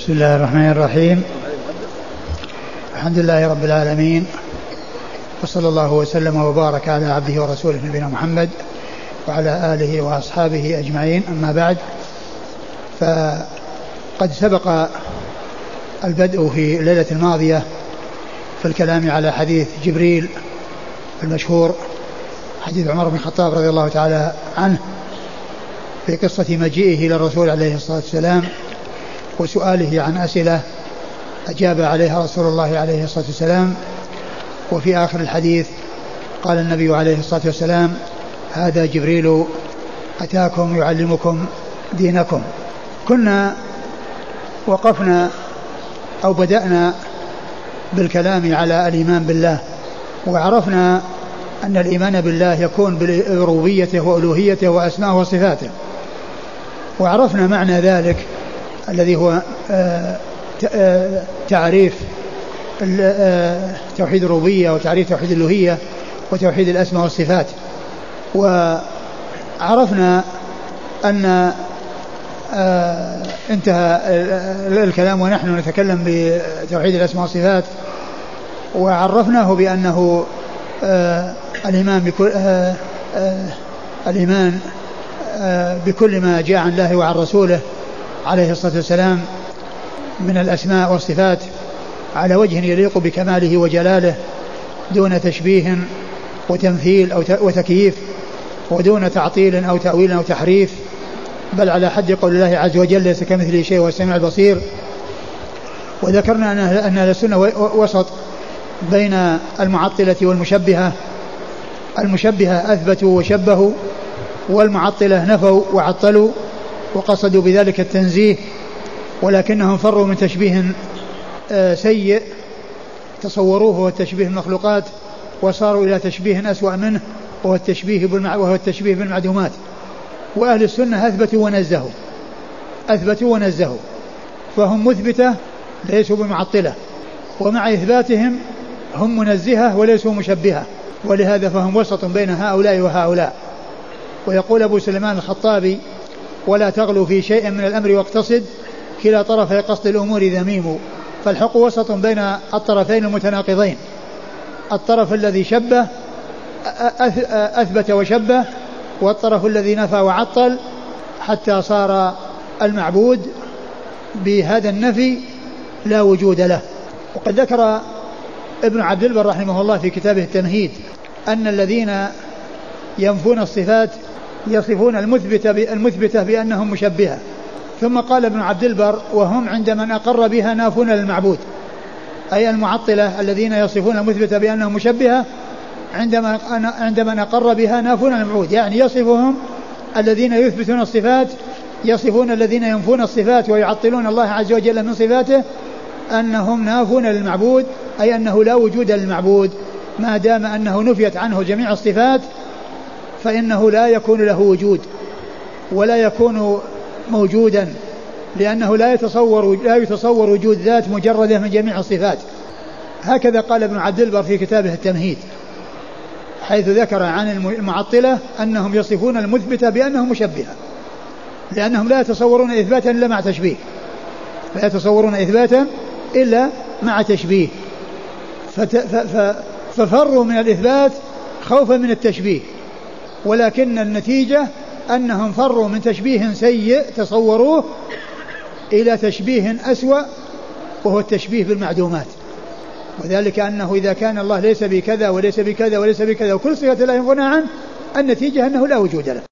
بسم الله الرحمن الرحيم. الحمد لله رب العالمين وصلى الله وسلم وبارك على عبده ورسوله نبينا محمد وعلى آله وأصحابه أجمعين. أما بعد فقد سبق البدء في الليلة الماضية في الكلام على حديث جبريل المشهور حديث عمر بن الخطاب رضي الله تعالى عنه في قصة مجيئه إلى الرسول عليه الصلاة والسلام. وسؤاله عن أسئلة أجاب عليها رسول الله عليه الصلاة والسلام. وفي آخر الحديث قال النبي عليه الصلاة والسلام هذا جبريل أتاكم يعلمكم دينكم. كنا وقفنا أو بدأنا بالكلام على الإيمان بالله وعرفنا أن الإيمان بالله يكون بربوبيته وألوهيته وأسمائه وصفاته وعرفنا معنى ذلك الذي هو آه، آه، تعريف آه، توحيد الربوبية وتعريف توحيد الألوهية وتوحيد الأسماء والصفات. وعرفنا أن انتهى الكلام ونحن نتكلم بتوحيد الأسماء والصفات. وعرفناه بأنه الإيمان بكل الإيمان بكل ما جاء عن الله وعن رسوله. عليه الصلاة والسلام من الأسماء والصفات على وجه يليق بكماله وجلاله دون تشبيه وتمثيل أو وتكييف ودون تعطيل أو تأويل أو تحريف بل على حد قول الله عز وجل ليس كمثله شيء والسميع البصير وذكرنا أن أهل السنة وسط بين المعطلة والمشبهة. المشبهة أثبتوا وشبهوا والمعطلة نفوا وعطلوا. وقصدوا بذلك التنزيه ولكنهم فروا من تشبيه آه، سيء تصوروه هو التشبيه المخلوقات وصاروا إلى تشبيه أسوأ منه وهو التشبيه وهو التشبيه بالمعدومات. وأهل السنة أثبتوا ونزهوا أثبتوا ونزهوا فهم مثبتة ليسوا بمعطلة ومع إثباتهم هم منزهة وليسوا مشبهة ولهذا فهم وسط بين هؤلاء وهؤلاء. ويقول أبو سليمان الخطابي ولا تغلو في شيء من الأمر واقتصد كلا طرفي قصد الأمور ذميم. فالحق وسط بين الطرفين المتناقضين. الطرف الذي شبه أثبت وشبه والطرف الذي نفى وعطل حتى صار المعبود بهذا النفي لا وجود له. وقد ذكر ابن عبد البر رحمه الله في كتابه التمهيد أن الذين ينفون الصفات يصفون المثبتة المثبتة بأنهم مشبهة. ثم قال ابن عبد البر وهم عند من أقر بها نافون للمعبود أي المعطلة الذين يصفون المثبتة بأنهم مشبهة عندما عند من أقر بها نافون للمعبود يعني يصفهم الذين يثبتون الصفات يصفون الذين ينفون الصفات ويعطلون الله عز وجل من صفاته أنهم نافون للمعبود أي أنه لا وجود للمعبود. ما دام أنه نفيت عنه جميع الصفات فإنه لا يكون له وجود ولا يكون موجودا لأنه لا يتصور لا يتصور وجود ذات مجردة من جميع الصفات. هكذا قال ابن عبد البر في كتابه التمهيد حيث ذكر عن المعطلة أنهم يصفون المثبتة بأنهم مشبهة لأنهم لا يتصورون إثباتا إلا مع تشبيه لا يتصورون إثباتا إلا مع تشبيه. ففروا من الإثبات خوفا من التشبيه. ولكن النتيجة أنهم فروا من تشبيه سيء تصوروه إلى تشبيه أسوأ وهو التشبيه بالمعدومات. وذلك أنه إذا كان الله ليس بكذا وليس بكذا وليس بكذا وكل صفة لا ينفون عنه النتيجة أنه لا وجود له.